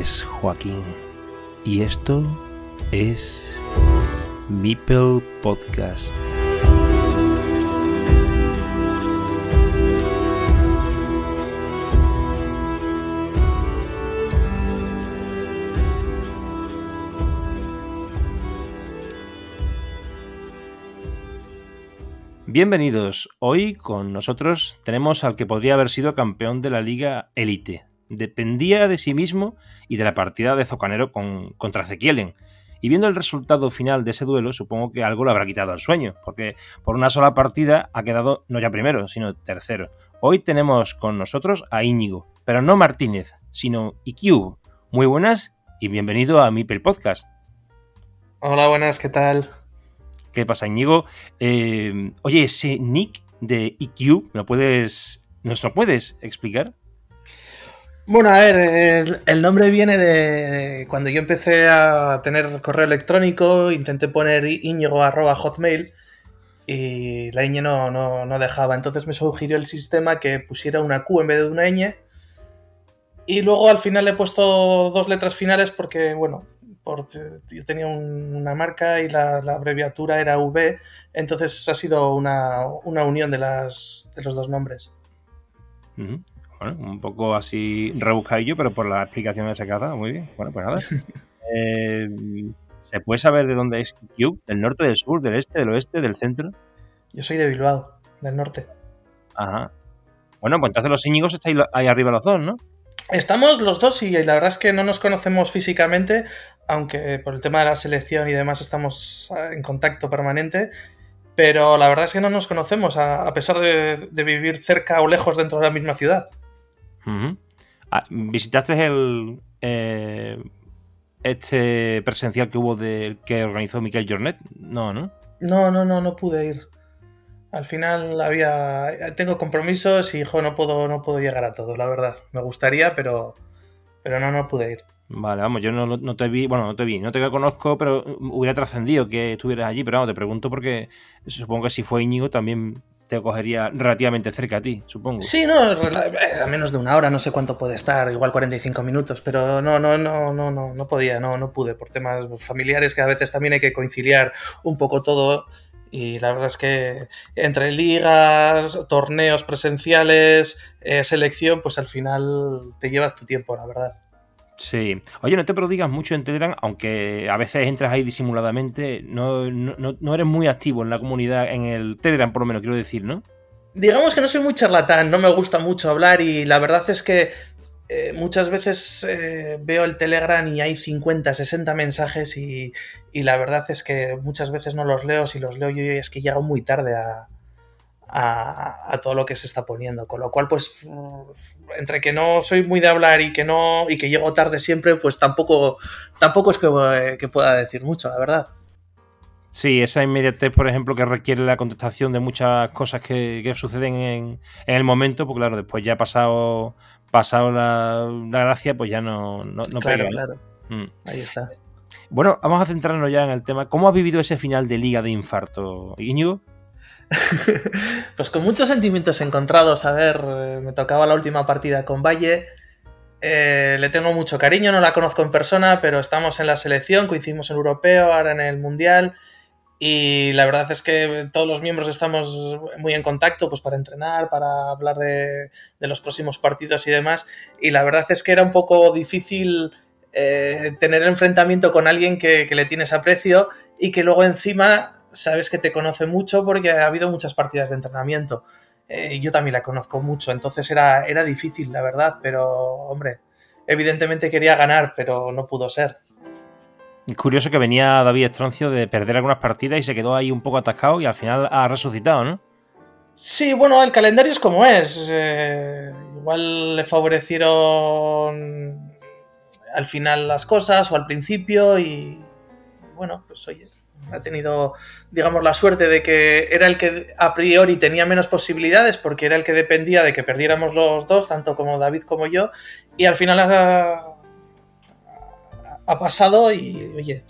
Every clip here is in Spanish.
Es Joaquín y esto es Meeple Podcast. Bienvenidos. Hoy con nosotros tenemos al que podría haber sido campeón de la Liga Elite. Dependía de sí mismo y de la partida de Zocanero con, contra Zekielen. Y viendo el resultado final de ese duelo, supongo que algo le habrá quitado al sueño, porque por una sola partida ha quedado no ya primero, sino tercero. Hoy tenemos con nosotros a Íñigo, pero no Martínez, sino IQ. Muy buenas y bienvenido a Mipel Podcast. Hola, buenas, ¿qué tal? ¿Qué pasa, Íñigo? Eh, oye, ese nick de IQ, ¿me lo puedes, ¿nos lo puedes explicar? Bueno, a ver, el, nombre viene de, cuando yo empecé a tener correo electrónico, intenté poner Íñigo hotmail y la ñ no, no, no, dejaba. Entonces me sugirió el sistema que pusiera una Q en vez de una ñ. Y luego al final he puesto dos letras finales porque, bueno, yo tenía una marca y la, abreviatura era V, entonces ha sido una, unión de, las, de los dos nombres. Bueno, un poco así rebuscadillo, pero por la explicación de esa cada, muy bien. Bueno, pues nada. Eh, ¿Se puede saber de dónde es Cube? ¿Del norte, del sur, del este, del oeste, del centro? Yo soy de Bilbao, del norte. Ajá. Bueno, pues entonces los Íñigos estáis ahí arriba los dos, ¿no? Estamos los dos y la verdad es que no nos conocemos físicamente, aunque por el tema de la selección y demás estamos ah, en contacto permanente, pero la verdad es que no nos conocemos, a, pesar de, vivir cerca o lejos dentro de la misma ciudad. Ah, ¿Visitaste el eh, este presencial que hubo de que organizó Miquel Jornet? No, ¿no? No, no, no, no pude ir. Al final había. Tengo compromisos y hijo, no puedo, no puedo llegar a todos, la verdad. Me gustaría, pero. Pero no, no pude ir. Vale, vamos, yo no, te vi, bueno, no te vi, no te conozco, pero hubiera trascendido que estuvieras allí, pero vamos, te pregunto porque supongo que si fue Íñigo también te cogería relativamente cerca a ti, supongo. Sí, no, a menos de una hora, no sé cuánto puede estar, igual 45 minutos, pero no, no, no, no, no, no podía, no, no pude, por temas familiares que a veces también hay que conciliar un poco todo y la verdad es que entre ligas, torneos presenciales, eh, selección, pues al final te llevas tu tiempo, la verdad. Sí. Oye, no te prodigas mucho en Telegram, aunque a veces entras ahí disimuladamente, no, no, eres muy activo en la comunidad, en el Telegram por lo menos, quiero decir, ¿no? Digamos que no soy muy charlatán, no me gusta mucho hablar y la verdad es que eh, muchas veces eh, veo el Telegram y hay 50, 60 mensajes y, la verdad es que muchas veces no los leo, si los leo yo es que llego muy tarde a, todo lo que se está poniendo, con lo cual pues entre que no soy muy de hablar y que no y que llego tarde siempre, pues tampoco tampoco es que, que pueda decir mucho, la verdad. Sí, esa inmediatez, por ejemplo, que requiere la contestación de muchas cosas que, suceden en, el momento, pues claro, después ya ha pasado, pasado la, gracia, pues ya no, no, Claro, claro. Mm. Ahí está. Bueno, vamos a centrarnos ya en el tema. ¿Cómo ha vivido ese final de Liga de Infarto, Íñigo? pues con muchos sentimientos encontrados. A ver, eh, me tocaba la última partida con Valle. Eh, le tengo mucho cariño, no la conozco en persona, pero estamos en la selección, coincidimos en europeo, ahora en el mundial. Y la verdad es que todos los miembros estamos muy en contacto pues, para entrenar, para hablar de, los próximos partidos y demás. Y la verdad es que era un poco difícil eh, tener enfrentamiento con alguien que, le tienes aprecio y que luego encima sabes que te conoce mucho porque ha habido muchas partidas de entrenamiento. Eh, yo también la conozco mucho, entonces era, era difícil, la verdad, pero hombre, evidentemente quería ganar, pero no pudo ser. Es curioso que venía David Estroncio de perder algunas partidas y se quedó ahí un poco atascado y al final ha resucitado, ¿no? Sí, bueno, el calendario es como es. Eh, igual le favorecieron al final las cosas o al principio y bueno, pues oye, ha tenido, digamos, la suerte de que era el que a priori tenía menos posibilidades porque era el que dependía de que perdiéramos los dos, tanto como David como yo, y al final ha, ha pasado y, oye,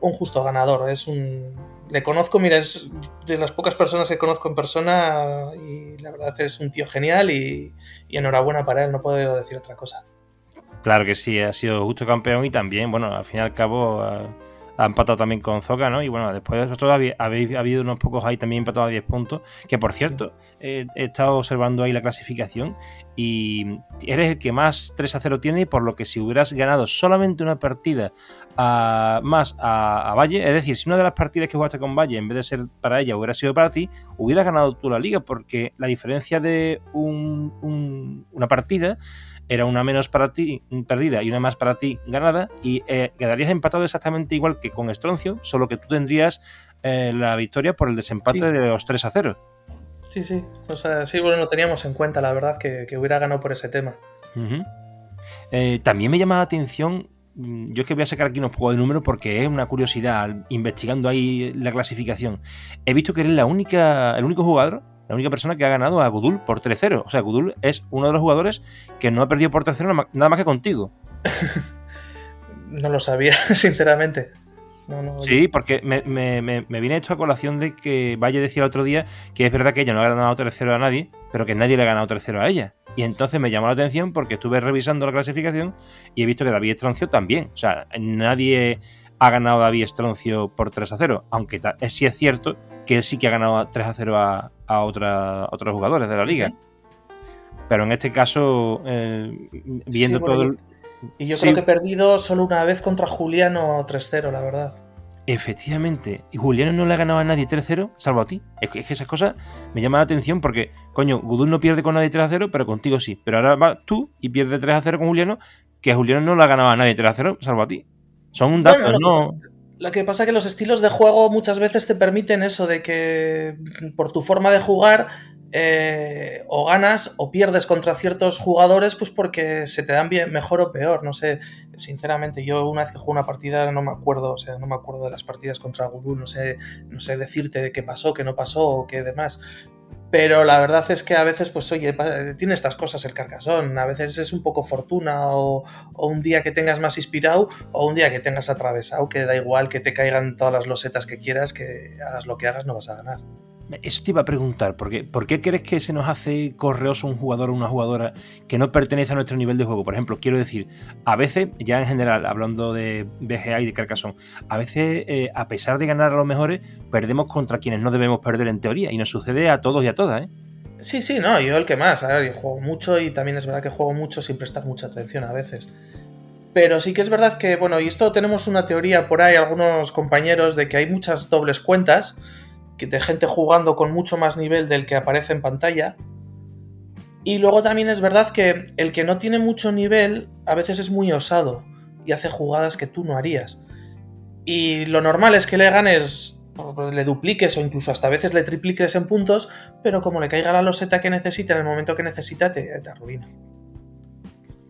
un justo ganador. Es un. Le conozco, mira, es de las pocas personas que conozco en persona y la verdad es un tío genial y, enhorabuena para él, no puedo decir otra cosa. Claro que sí, ha sido justo campeón y también, bueno, al fin y al cabo ha empatado también con Zoca, ¿no? Y bueno, después vosotros habéis, habéis habido unos pocos ahí también empatados a 10 puntos, que por cierto, he estado observando ahí la clasificación y eres el que más 3 a 0 tiene, por lo que si hubieras ganado solamente una partida más a, Valle, es decir, si una de las partidas que jugaste con Valle, en vez de ser para ella, hubiera sido para ti, hubieras ganado tú la liga, porque la diferencia de una partida era una menos para ti perdida y una más para ti ganada, y eh, quedarías empatado exactamente igual que con Estroncio, solo que tú tendrías eh, la victoria por el desempate de los 3 a 0. Sí, sí, o sea, sí, bueno, lo teníamos en cuenta, la verdad, que, hubiera ganado por ese tema. Eh, también me llama la atención mm, yo es que voy a sacar aquí unos pocos de números porque es una curiosidad investigando ahí la clasificación. He visto que eres la única, el único jugador la única persona que ha ganado a Gudul por 3-0. O sea, Gudul es uno de los jugadores que no ha perdido por 3-0 nada más que contigo. no lo sabía, sinceramente. sí, porque me, me, viene esto a colación de que Valle decía el otro día que es verdad que ella no ha ganado 3-0 a nadie, pero que nadie le ha ganado 3-0 a ella. Y entonces me llamó la atención porque estuve revisando la clasificación y he visto que David Estroncio también. O sea, nadie ha ganado a David Estroncio por 3 0, aunque sí es cierto que sí que ha ganado 3 a 0 a, a, otros jugadores de la liga. Pero en este caso, eh, viendo todo el... Y yo creo que he perdido solo una vez contra Juliano 3-0, la verdad. Efectivamente. Y Juliano no le ha ganado a nadie 3-0, salvo a ti. Es que, esas cosas me llaman la atención porque, coño, Gudul no pierde con nadie 3-0, pero contigo sí. Pero ahora vas tú y pierdes 3-0 con Juliano, que Juliano no le ha ganado a nadie 3-0, salvo a ti. Son datos, ¿no? Lo que pasa es que los estilos de juego muchas veces te permiten eso, de que por tu forma de jugar eh, o ganas o pierdes contra ciertos jugadores, pues porque se te dan bien, mejor o peor. No sé, sinceramente, yo una vez que juego una partida no me acuerdo, o sea, no me acuerdo de las partidas contra Guru, no sé, no sé decirte qué pasó, qué no pasó o qué demás. Pero la verdad es que a veces, pues oye, tiene estas cosas el carcasón. A veces es un poco fortuna o, un día que tengas más inspirado o un día que tengas atravesado, que da igual que te caigan todas las losetas que quieras, que hagas lo que hagas no vas a ganar. Eso te iba a preguntar, porque ¿por qué crees que se nos hace correoso un jugador o una jugadora que no pertenece a nuestro nivel de juego? Por ejemplo, quiero decir, a veces, ya en general, hablando de BGA y de Carcassonne, a veces, eh, a pesar de ganar a los mejores, perdemos contra quienes no debemos perder en teoría, y nos sucede a todos y a todas, ¿eh? Sí, sí, no, yo el que más, a ver, yo juego mucho y también es verdad que juego mucho sin prestar mucha atención a veces. Pero sí que es verdad que, bueno, y esto tenemos una teoría por ahí, algunos compañeros, de que hay muchas dobles cuentas de gente jugando con mucho más nivel del que aparece en pantalla. Y luego también es verdad que el que no tiene mucho nivel a veces es muy osado y hace jugadas que tú no harías. Y lo normal es que le ganes, le dupliques o incluso hasta a veces le tripliques en puntos, pero como le caiga la loseta que necesita en el momento que necesita, te, arruina.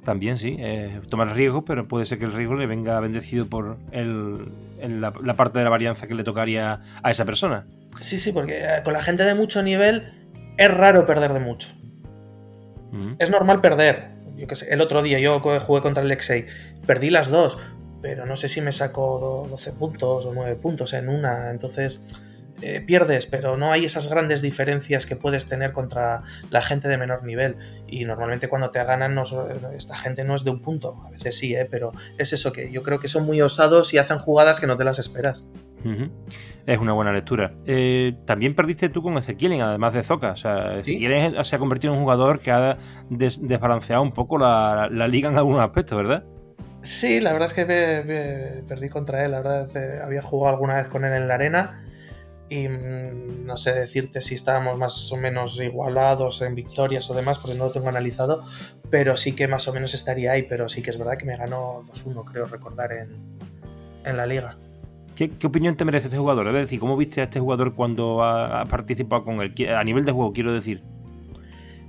También sí, eh, tomar riesgo, pero puede ser que el riesgo le venga bendecido por el, la, parte de la varianza que le tocaría a esa persona. Sí, sí, porque eh, con la gente de mucho nivel es raro perder de mucho. Mm. Es normal perder. Yo que sé, el otro día yo jugué contra el Lexei, perdí las dos, pero no sé si me sacó 12 puntos o 9 puntos en una, entonces eh, pierdes, pero no hay esas grandes diferencias que puedes tener contra la gente de menor nivel. Y normalmente cuando te ganan, esta gente no es de un punto, a veces sí, ¿eh? pero es eso que yo creo que son muy osados y hacen jugadas que no te las esperas. Es una buena lectura. Eh, también perdiste tú con Ezequiel, además de Zoka. O sea, Ezequiel se ha convertido en un jugador que ha desbalanceado un poco la, liga en algunos aspectos, ¿verdad? Sí, la verdad es que perdí contra él. La verdad, eh, había jugado alguna vez con él en la arena y mm, no sé decirte si estábamos más o menos igualados en victorias o demás, porque no lo tengo analizado, pero sí que más o menos estaría ahí, pero sí que es verdad que me ganó 2-1, creo recordar, en, la liga. ¿Qué, opinión te merece este jugador? Es decir, ¿cómo viste a este jugador cuando ha, participado con él? A nivel de juego, quiero decir.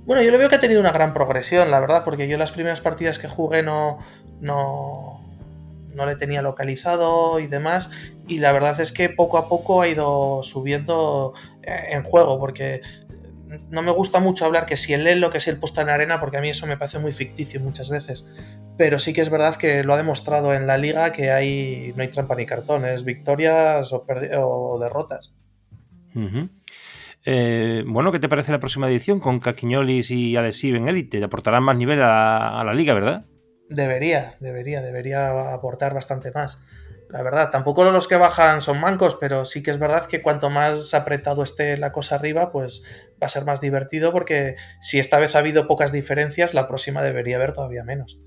Bueno, yo le veo que ha tenido una gran progresión, la verdad, porque yo las primeras partidas que jugué no, no, no le tenía localizado y demás. Y la verdad es que poco a poco ha ido subiendo eh, en juego, porque no me gusta mucho hablar que si él lee lo que es el puesto en arena, porque a mí eso me parece muy ficticio muchas veces. Pero sí que es verdad que lo ha demostrado en la liga que hay, no hay trampa ni cartones, victorias o, derrotas. Eh, bueno, ¿qué te parece la próxima edición con Caquiñolis y Adesiv en élite? Te aportarán más nivel a, a la liga, ¿verdad? Debería, debería, debería aportar bastante más. La verdad, tampoco los que bajan son mancos, pero sí que es verdad que cuanto más apretado esté la cosa arriba, pues va a ser más divertido porque si esta vez ha habido pocas diferencias, la próxima debería haber todavía menos.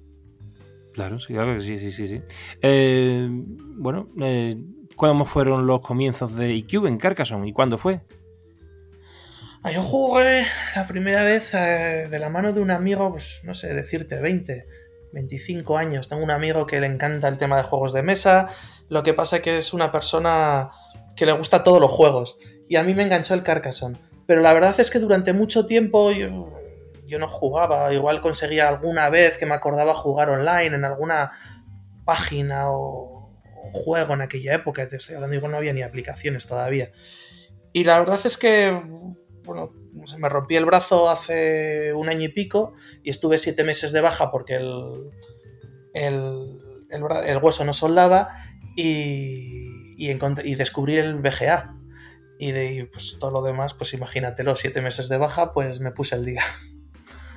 Claro, sí, claro que sí, sí, sí. sí. Eh, bueno, eh, ¿cuándo fueron los comienzos de IQ en Carcassonne y cuándo fue? Ah, yo jugué la primera vez eh, de la mano de un amigo, pues no sé, decirte 20, 25 años. Tengo un amigo que le encanta el tema de juegos de mesa. Lo que pasa es que es una persona que le gusta todos los juegos. Y a mí me enganchó el Carcassonne. Pero la verdad es que durante mucho tiempo yo, no jugaba. Igual conseguía alguna vez que me acordaba jugar online en alguna página o, o juego en aquella época. Te estoy hablando, igual no había ni aplicaciones todavía. Y la verdad es que bueno, me rompí el brazo hace un año y pico y estuve siete meses de baja porque el, el, el, hueso no soldaba y, y, y, descubrí el BGA. Y de pues todo lo demás, pues imagínatelo, siete meses de baja, pues me puse el día.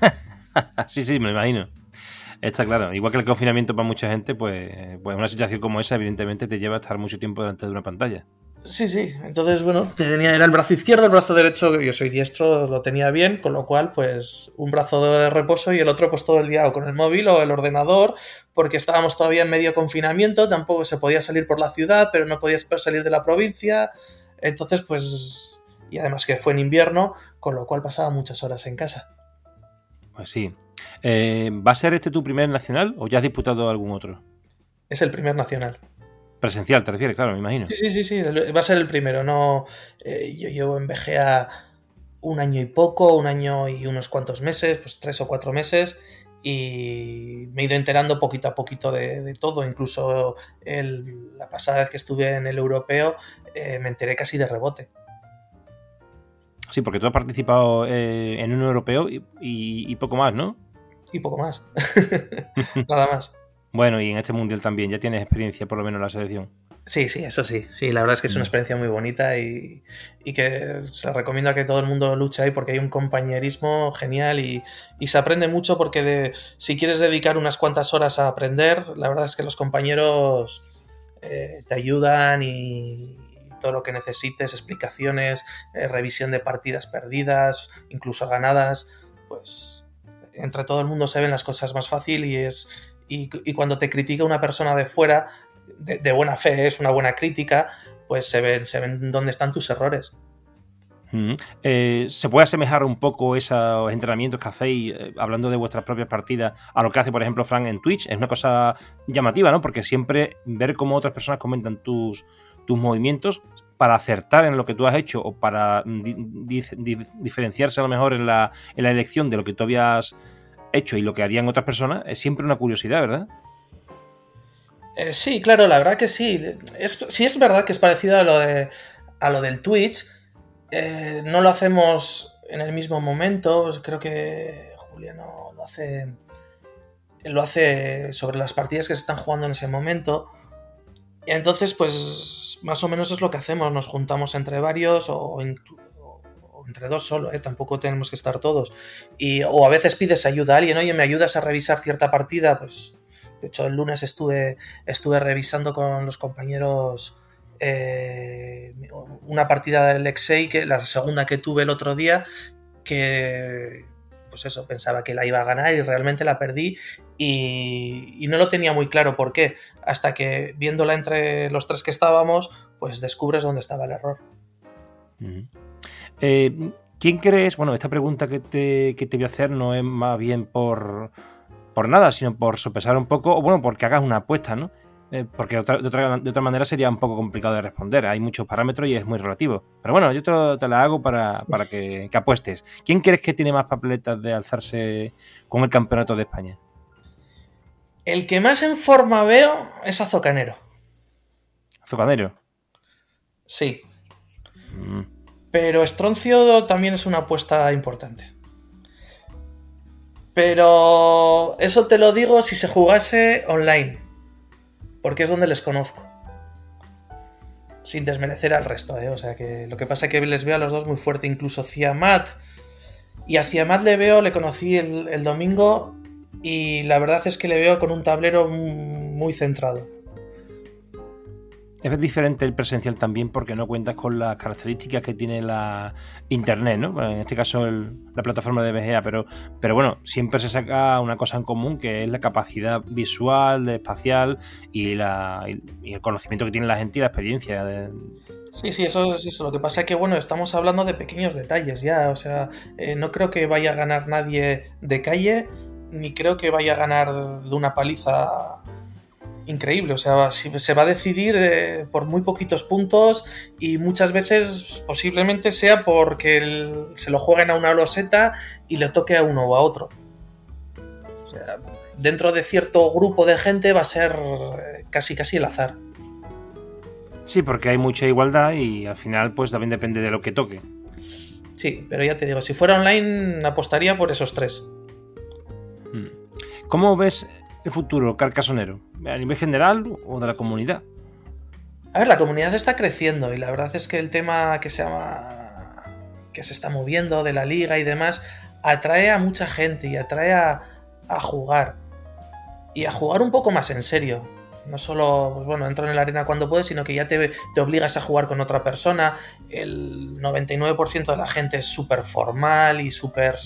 sí, sí, me lo imagino. Está claro. Igual que el confinamiento para mucha gente, pues, pues una situación como esa, evidentemente, te lleva a estar mucho tiempo delante de una pantalla. Sí, sí. Entonces, bueno, tenía, era el brazo izquierdo, el brazo derecho, yo soy diestro, lo tenía bien, con lo cual, pues, un brazo de reposo y el otro, pues, todo el día o con el móvil o el ordenador, porque estábamos todavía en medio confinamiento, tampoco se podía salir por la ciudad, pero no podías salir de la provincia. Entonces, pues, y además que fue en invierno, con lo cual pasaba muchas horas en casa. Pues sí. Eh, ¿Va a ser este tu primer nacional o ya has disputado algún otro? Es el primer nacional. Presencial, te refieres, claro, me imagino. Sí, sí, sí, sí. va a ser el primero. No, eh, yo llevo en BGA un año y poco, un año y unos cuantos meses, pues tres o cuatro meses, y me he ido enterando poquito a poquito de, de todo. Incluso el, la pasada vez que estuve en el europeo eh, me enteré casi de rebote. Sí, porque tú has participado eh, en un europeo y, y, y, poco más, ¿no? Y poco más. Nada más. Bueno, y en este mundial también, ya tienes experiencia por lo menos en la selección. Sí, sí, eso sí. Sí, la verdad es que es una experiencia muy bonita y, y que se recomiendo a que todo el mundo luche ahí porque hay un compañerismo genial y, y se aprende mucho porque de, si quieres dedicar unas cuantas horas a aprender, la verdad es que los compañeros eh, te ayudan y, todo lo que necesites, explicaciones, eh, revisión de partidas perdidas, incluso ganadas, pues entre todo el mundo se ven las cosas más fácil y es y, y cuando te critica una persona de fuera, de, buena fe, es una buena crítica, pues se ven, se ven dónde están tus errores. Mm. Eh, ¿Se puede asemejar un poco esos entrenamientos que hacéis, eh, hablando de vuestras propias partidas, a lo que hace, por ejemplo, Frank en Twitch? Es una cosa llamativa, ¿no? Porque siempre ver cómo otras personas comentan tus, tus movimientos para acertar en lo que tú has hecho o para di di diferenciarse a lo mejor en la, en la elección de lo que tú habías hecho y lo que harían otras personas, es siempre una curiosidad, ¿verdad? Eh, sí, claro, la verdad que sí. Sí es verdad que es parecido a lo, de, a lo del Twitch. Eh, no lo hacemos en el mismo momento. Creo que Juliano lo hace. Lo hace sobre las partidas que se están jugando en ese momento. Y entonces, pues, más o menos es lo que hacemos. Nos juntamos entre varios o entre dos solo, ¿eh? tampoco tenemos que estar todos. Y, o a veces pides ayuda a alguien, oye, ¿me ayudas a revisar cierta partida? Pues, de hecho, el lunes estuve, estuve revisando con los compañeros eh, una partida del Lexei, que la segunda que tuve el otro día, que pues eso, pensaba que la iba a ganar y realmente la perdí y, no lo tenía muy claro por qué, hasta que viéndola entre los tres que estábamos, pues descubres dónde estaba el error. Eh, ¿Quién crees? Bueno, esta pregunta que te, que te voy a hacer no es más bien por, por nada, sino por sopesar un poco, o bueno, porque hagas una apuesta, ¿no? Eh, porque de otra, de, otra, de otra, manera sería un poco complicado de responder. Hay muchos parámetros y es muy relativo. Pero bueno, yo te, te la hago para, para que, que, apuestes. ¿Quién crees que tiene más papeletas de alzarse con el campeonato de España? El que más en forma veo es Azocanero. ¿Azocanero? Sí. Mm. Pero Estroncio también es una apuesta importante. Pero eso te lo digo si se jugase online porque es donde les conozco. Sin desmerecer al resto, ¿eh? O sea que lo que pasa es que les veo a los dos muy fuerte, incluso Ciamat. Y a Ciamat le veo, le conocí el, el domingo y la verdad es que le veo con un tablero muy centrado. Es diferente el presencial también porque no cuentas con las características que tiene la internet, ¿no? En este caso la plataforma de BGA, pero, pero bueno, siempre se saca una cosa en común que es la capacidad visual, espacial y, la, y el conocimiento que tiene la gente y la experiencia. De... Sí, sí, eso es eso. Lo que pasa es que, bueno, estamos hablando de pequeños detalles ya. O sea, eh, no creo que vaya a ganar nadie de calle, ni creo que vaya a ganar de una paliza increíble. O sea, se va a decidir eh, por muy poquitos puntos y muchas veces posiblemente sea porque se lo jueguen a una loseta y le toque a uno o a otro. O sea, dentro de cierto grupo de gente va a ser eh, casi casi el azar. Sí, porque hay mucha igualdad y al final pues también depende de lo que toque. Sí, pero ya te digo, si fuera online apostaría por esos tres. Hmm. ¿Cómo ves futuro carcasonero? ¿A nivel general o de la comunidad? A ver, la comunidad está creciendo y la verdad es que el tema que se llama. que se está moviendo de la liga y demás atrae a mucha gente y atrae a, a jugar. Y a jugar un poco más en serio. No solo, pues bueno, entro en la arena cuando puedes, sino que ya te, te obligas a jugar con otra persona. El 99% de la gente es súper formal y súper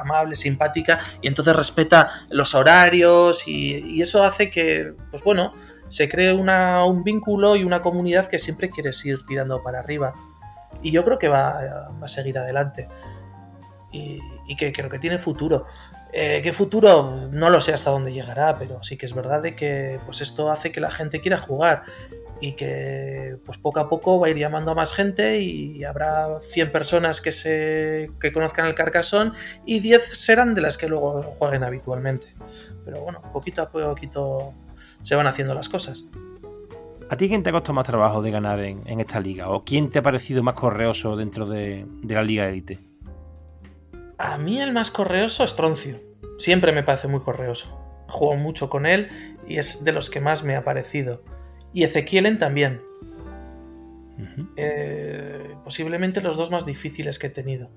amable, simpática, y entonces respeta los horarios y, eso hace que, pues bueno, se cree una, un vínculo y una comunidad que siempre quieres ir tirando para arriba. Y yo creo que va, va a seguir adelante. Y, y que creo que tiene futuro. Eh, ¿Qué futuro? No lo sé hasta dónde llegará, pero sí que es verdad de que pues esto hace que la gente quiera jugar y que pues poco a poco va a ir llamando a más gente y habrá 100 personas que se que conozcan el Carcassonne y 10 serán de las que luego jueguen habitualmente. Pero bueno, poquito a poquito se van haciendo las cosas. ¿A ti quién te ha costado más trabajo de ganar en, esta liga? ¿O quién te ha parecido más correoso dentro de, de la liga élite? A mí el más correoso es Troncio. Siempre me parece muy correoso. Juego mucho con él y es de los que más me ha parecido. Y Ezequielen también. Eh, posiblemente los dos más difíciles que he tenido.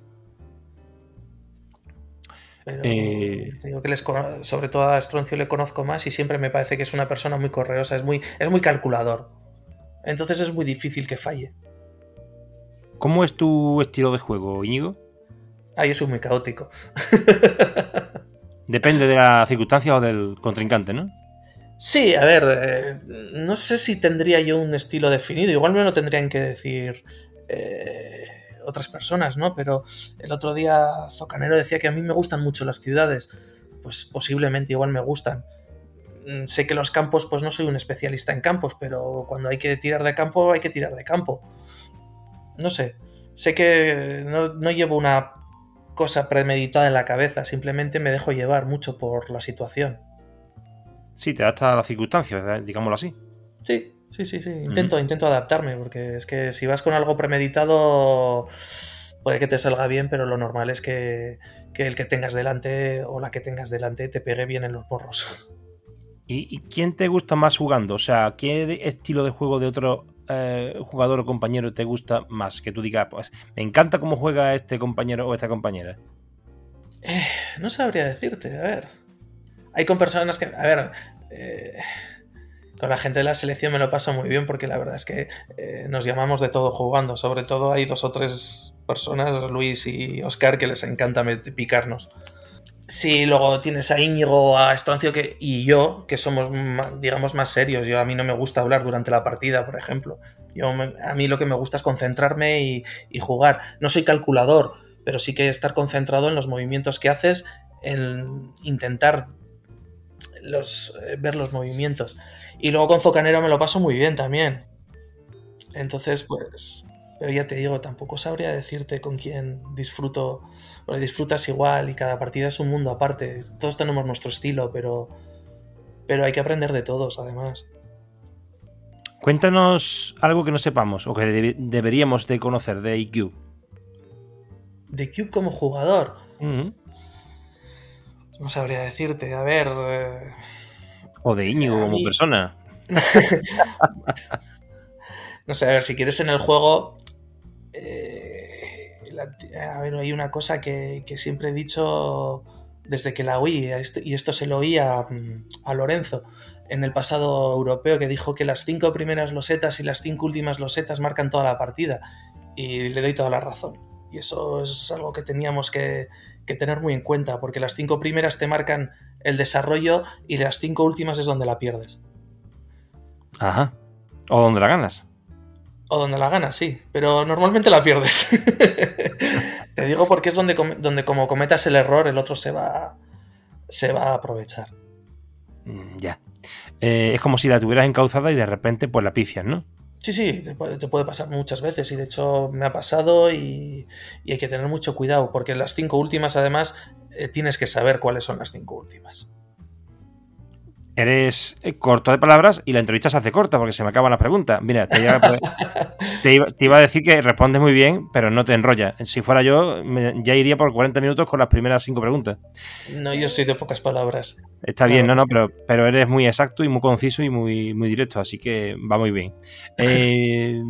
Pero eh, digo que sobre todo a Stroncio le conozco más y siempre me parece que es una persona muy correosa, es muy, es muy calculador. Entonces es muy difícil que falle. ¿Cómo es tu estilo de juego, Íñigo? Ah, yo soy muy caótico. Depende de la circunstancia o del contrincante, ¿no? Sí, a ver, eh, no sé si tendría yo un estilo definido, igual me lo tendrían que decir eh, otras personas, ¿no? Pero el otro día Zocanero decía que a mí me gustan mucho las ciudades, pues posiblemente igual me gustan. Mm, sé que los campos, pues no soy un especialista en campos, pero cuando hay que tirar de campo, hay que tirar de campo. No sé, sé que no llevo una cosa premeditada en la cabeza, simplemente me dejo llevar mucho por la situación. Sí, te adapta a las circunstancias, digámoslo así. Sí, sí, sí, sí. Intento, intento adaptarme, porque es que si vas con algo premeditado, puede que te salga bien, pero lo normal es que, que el que tengas delante o la que tengas delante te pegue bien en los porros. ¿Y, quién te gusta más jugando? O sea, ¿qué estilo de juego de otro eh, jugador o compañero te gusta más? Que tú digas, pues me encanta cómo juega este compañero o esta compañera. Eh, no sabría decirte, a ver. Hay con personas que, a ver, eh, con la gente de la selección me lo paso muy bien porque la verdad es que nos llamamos de todo jugando. Sobre todo hay dos o tres personas, Luis y Oscar, que les encanta picarnos. Sí, luego tienes a Íñigo, a Estrancio que, y yo, que somos, digamos, más serios. Yo a mí no me gusta hablar durante la partida, por ejemplo. Yo, a mí lo que me gusta es concentrarme y, jugar. No soy calculador, pero sí que estar concentrado en los movimientos que haces, en intentar los, eh, ver los movimientos. Y luego con Zocanero me lo paso muy bien también. Entonces, pues, pero ya te digo, tampoco sabría decirte con quién disfruto porque disfrutas igual y cada partida es un mundo aparte. Todos tenemos nuestro estilo, pero, pero hay que aprender de todos, además. Cuéntanos algo que no sepamos o que deberíamos de conocer de IQ. De Cube como jugador. No sabría decirte. A ver. Eh, o de Iñigo como persona. no sé, a ver, si quieres en el juego. Eh, a hay una cosa que, siempre he dicho desde que la oí, y esto se lo oía mm, a Lorenzo en el pasado europeo, que dijo que las cinco primeras losetas y las cinco últimas losetas marcan toda la partida. Y le doy toda la razón. Y eso es algo que teníamos que, tener muy en cuenta, porque las cinco primeras te marcan el desarrollo y las cinco últimas es donde la pierdes. Ajá. O donde la ganas. O donde la ganas, sí. Pero normalmente la pierdes. Te digo porque es donde, donde como cometas el error, el otro se va, se va a aprovechar. Mm, ya. Eh, es como si la tuvieras encauzada y de repente pues la picias, ¿no? Sí, sí, te puede, pasar muchas veces y de hecho me ha pasado y, hay que tener mucho cuidado porque las cinco últimas además eh, tienes que saber cuáles son las cinco últimas eres eh, corto de palabras y la entrevista se hace corta porque se me acaban las preguntas. Mira, te, iba, a decir que respondes muy bien, pero no te enrolla. Si fuera yo, ya iría por 40 minutos con las primeras cinco preguntas. No, yo soy de pocas palabras. Está bien, no, no, pero, pero eres muy exacto y muy conciso y muy, muy directo, así que va muy bien. Eh,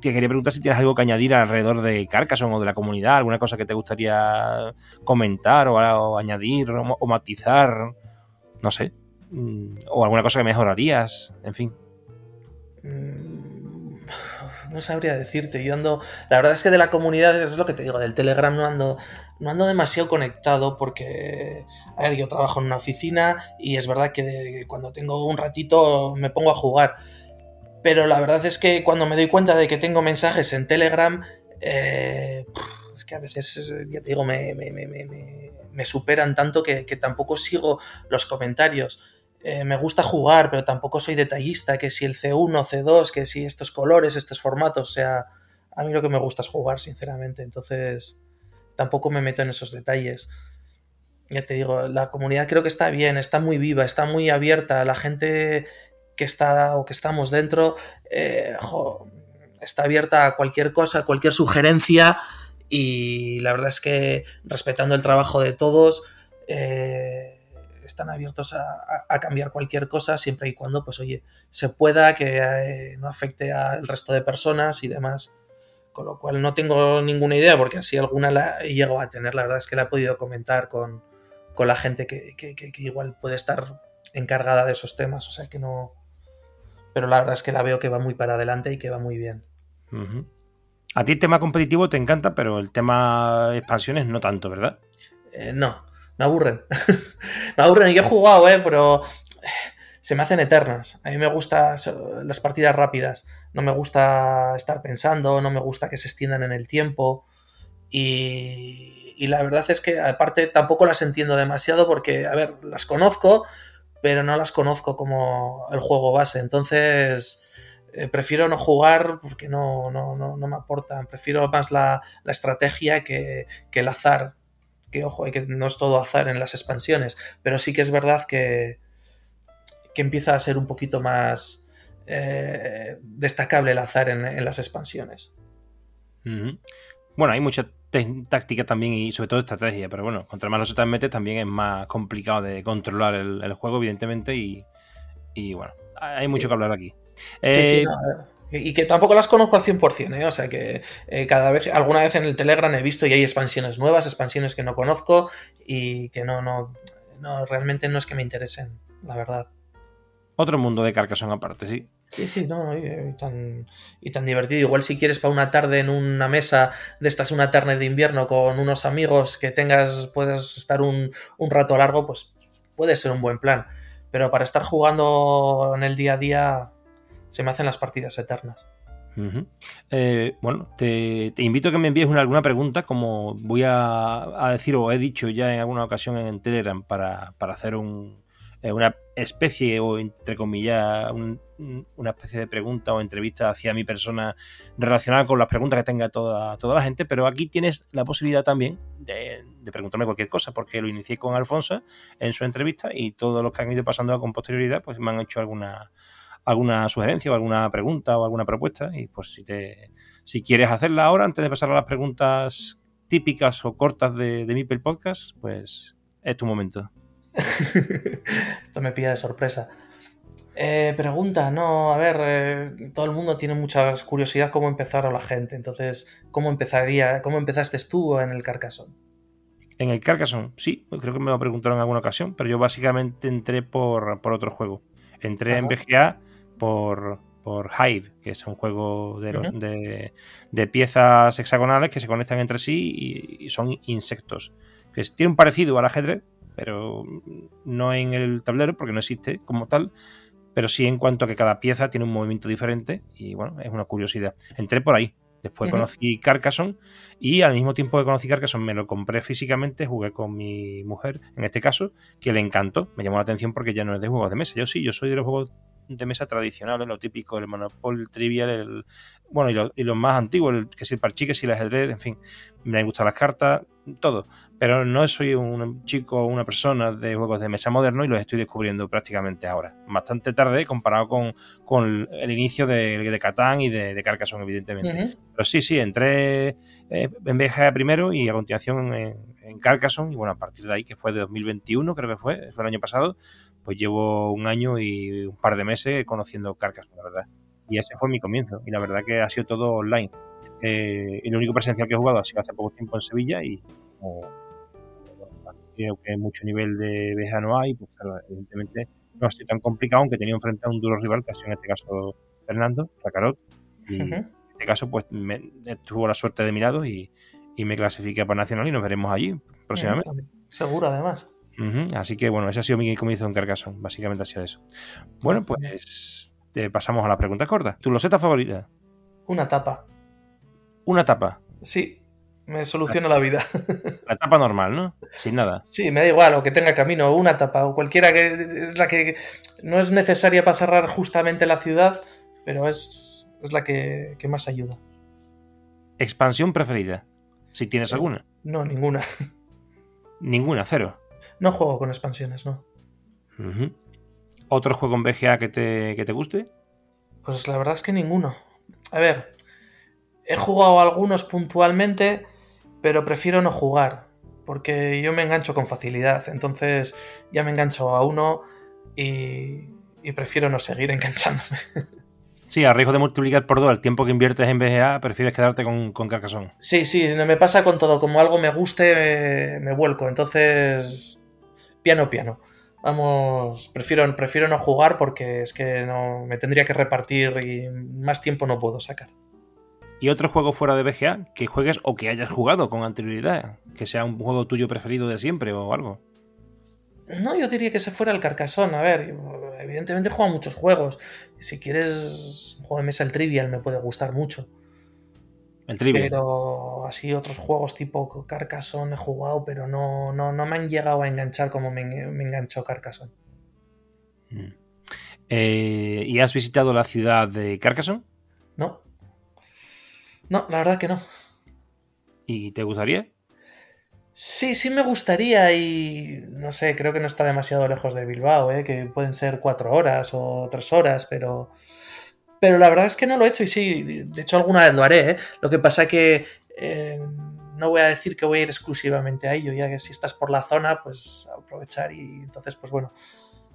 te quería preguntar si tienes algo que añadir alrededor de Carcassonne o de la comunidad, alguna cosa que te gustaría comentar o añadir o matizar. No sé. O alguna cosa que mejorarías, en fin. Mm, no sabría decirte, yo ando, la verdad es que de la comunidad, es lo que te digo, del Telegram no ando, no ando demasiado conectado porque, a ver, yo trabajo en una oficina y es verdad que cuando tengo un ratito me pongo a jugar. Pero la verdad es que cuando me doy cuenta de que tengo mensajes en Telegram, eh, es que a veces, ya te digo, me, me, superan tanto que tampoco sigo los comentarios. Eh, me gusta jugar, pero tampoco soy detallista, que si el C1, C2, que si estos colores, estos formatos, o sea, a mí lo que me gusta es jugar, sinceramente, entonces tampoco me meto en esos detalles. Ya te digo, la comunidad creo que está bien, está muy viva, está muy abierta, la gente que está o que estamos dentro eh, está abierta a cualquier cosa, a cualquier sugerencia. Y la verdad es que respetando el trabajo de todos, eh, están abiertos a, cambiar cualquier cosa siempre y cuando, pues oye, se pueda, que eh, no afecte al resto de personas y demás. Con lo cual no tengo ninguna idea, porque así alguna la he llegado a tener. La verdad es que la he podido comentar con, la gente que, igual puede estar encargada de esos temas. O sea que no. Pero la verdad es que la veo que va muy para adelante y que va muy bien. A ti el tema competitivo te encanta, pero el tema expansiones no tanto, ¿verdad? Eh, no, me aburren. me aburren. Y yo he jugado, ¿eh? Pero eh, se me hacen eternas. A mí me gustan las partidas rápidas. No me gusta estar pensando, no me gusta que se extiendan en el tiempo. Y, y la verdad es que, aparte, tampoco las entiendo demasiado porque, a ver, las conozco, pero no las conozco como el juego base. Entonces, eh, prefiero no jugar porque no, no, no, no, me aportan. Prefiero más la, la estrategia que, que, el azar que ojo, que no es todo azar en las expansiones, pero sí que es verdad que, que empieza a ser un poquito más eh, destacable el azar en, las expansiones. Bueno, hay mucha táctica también y sobre todo estrategia, pero bueno, contra más los metes también es más complicado de controlar el, juego, evidentemente, y, bueno, hay mucho que hablar aquí. Sí, sí, eh, y que tampoco las conozco al 100%, ¿eh? O sea que eh, cada vez, alguna vez en el Telegram he visto y hay expansiones nuevas, expansiones que no conozco y que no, no, no, realmente no es que me interesen, la verdad. Otro mundo de Carcassonne aparte, sí. Sí, sí, no, y, tan, y tan divertido. Igual si quieres para una tarde en una mesa de estas, una tarde de invierno con unos amigos que tengas, puedas estar un, un rato largo, pues puede ser un buen plan. Pero para estar jugando en el día a día, se me hacen las partidas eternas. Eh, bueno, te, invito a que me envíes una, alguna pregunta, como voy a, decir o he dicho ya en alguna ocasión en Telegram, para, hacer un, eh, una especie o entre comillas una especie de pregunta o entrevista hacia mi persona relacionada con las preguntas que tenga toda, toda la gente, pero aquí tienes la posibilidad también de, preguntarme cualquier cosa, porque lo inicié con Alfonso en su entrevista y todos los que han ido pasando con posterioridad pues me han hecho alguna alguna sugerencia o alguna pregunta o alguna propuesta. Y pues si te si quieres hacerla ahora, antes de pasar a las preguntas típicas o cortas de, de Mipel Podcast, pues es tu momento. Esto me pilla de sorpresa. Eh, pregunta, no, a ver, eh, todo el mundo tiene mucha curiosidad cómo empezar a la gente. Entonces, ¿cómo empezaría, cómo empezaste tú en el Carcassonne? En el Carcassonne, sí, creo que me lo preguntaron en alguna ocasión, pero yo básicamente entré por, otro juego. Entré en BGA por, por Hive, que es un juego de, de, piezas hexagonales que se conectan entre sí y, son insectos. Que tiene un parecido al ajedrez, pero no en el tablero, porque no existe como tal, pero sí en cuanto a que cada pieza tiene un movimiento diferente y bueno, es una curiosidad. Entré por ahí. Después conocí Carcassonne y al mismo tiempo que conocí Carcassonne me lo compré físicamente, jugué con mi mujer, en este caso, que le encantó. Me llamó la atención porque ya no es de juegos de mesa. Yo sí, yo soy de los juegos de mesa tradicionales, lo típico, el Monopoly, el Trivial, el, bueno, y, los más antiguos, el, que es el parchique, si el ajedrez, en fin, me gustan las cartas, todo. Pero no soy un chico o una persona de juegos de mesa moderno y los estoy descubriendo prácticamente ahora. Bastante tarde comparado con, con el inicio de, de Catán y de, de Carcassonne, evidentemente. Pero sí, sí, entré eh, en BGA primero y a continuación en, en, Carcassonne. Y bueno, a partir de ahí, que fue de 2021, creo que fue, fue el año pasado, pues llevo un año y un par de meses conociendo Carcassonne, la verdad. Y ese fue mi comienzo. Y la verdad que ha sido todo online. Eh, el único presencial que he jugado ha sido hace poco tiempo en Sevilla y como creo que mucho nivel de BGA no hay, pues claro, evidentemente no ha sido tan complicado, aunque tenía enfrente a un duro rival, que ha sido en este caso Fernando, Zacarot. Y en este caso, pues me, tuvo la suerte de mi lado y, me clasifiqué para Nacional y nos veremos allí próximamente. Seguro, además. Así que bueno, ese ha sido mi comienzo en Carcassonne. Básicamente ha sido eso. Bueno, pues te pasamos a la pregunta corta. ¿Tu loseta favorita? Una tapa. ¿Una tapa? Sí, me soluciona la vida. La tapa normal, ¿no? Sin nada. Sí, me da igual, o que tenga camino, una tapa, o cualquiera que es la que no es necesaria para cerrar justamente la ciudad, pero es, es la que, más ayuda. ¿Expansión preferida? Si tienes alguna. No, ninguna. Ninguna, cero. No juego con expansiones, no. ¿Otro juego en BGA que te, que te guste? Pues la verdad es que ninguno. A ver, he jugado algunos puntualmente, pero prefiero no jugar, porque yo me engancho con facilidad. Entonces ya me engancho a uno y, prefiero no seguir enganchándome. Sí, a riesgo de multiplicar por dos el tiempo que inviertes en BGA, prefieres quedarte con, con Carcassonne. Sí, sí, me pasa con todo. Como algo me guste, me vuelco. Entonces piano, piano. Vamos, prefiero, prefiero no jugar porque es que no me tendría que repartir y más tiempo no puedo sacar. ¿Y otro juego fuera de BGA que juegues o que hayas jugado con anterioridad? Que sea un juego tuyo preferido de siempre o algo. No, yo diría que se fuera el Carcassonne. A ver, evidentemente jugado muchos juegos. Si quieres un juego de mesa, el Trivial me puede gustar mucho. Pero así otros juegos tipo Carcassonne he jugado, pero no, no, no me han llegado a enganchar como me, enganchó Carcassonne. Mm. Eh, ¿Y has visitado la ciudad de Carcassonne? No. No, la verdad que no. ¿Y te gustaría? Sí, sí me gustaría y no sé, creo que no está demasiado lejos de Bilbao, ¿eh? que pueden ser cuatro horas o tres horas, pero pero la verdad es que no lo he hecho y sí, de hecho alguna vez lo haré. ¿eh? Lo que pasa que eh, no voy a decir que voy a ir exclusivamente a ello, ya que si estás por la zona, pues aprovechar y entonces, pues bueno,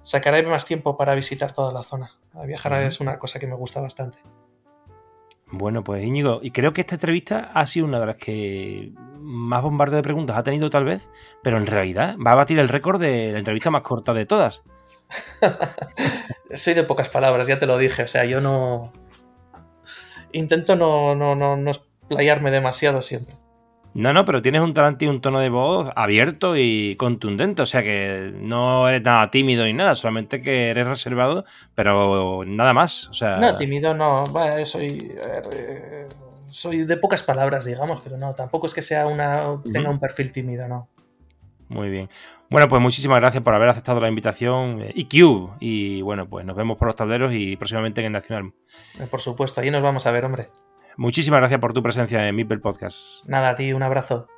sacaré más tiempo para visitar toda la zona. viajar es una cosa que me gusta bastante. Bueno, pues Íñigo, y creo que esta entrevista ha sido una de las que más bombardeo de preguntas ha tenido tal vez, pero en realidad va a batir el récord de la entrevista más corta de todas. Soy de pocas palabras, ya te lo dije. O sea, yo no. Intento no, no, no, no explayarme demasiado siempre. No, no, pero tienes un talante y un tono de voz abierto y contundente. O sea que no eres nada tímido ni nada, solamente que eres reservado, pero nada más. O sea... No, tímido no. soy. Eh, soy de pocas palabras, digamos, pero no, tampoco es que sea una. tenga un perfil tímido, no. Muy bien. Bueno, pues muchísimas gracias por haber aceptado la invitación IQ. Eh, y bueno, pues nos vemos por los tableros y próximamente en el Nacional. Eh, por supuesto, ahí nos vamos a ver, hombre. Muchísimas gracias por tu presencia en Mipel Podcast. Nada, a ti, un abrazo.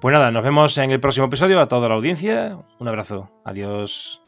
Pues nada, nos vemos en el próximo episodio. A toda la audiencia, un abrazo. Adiós.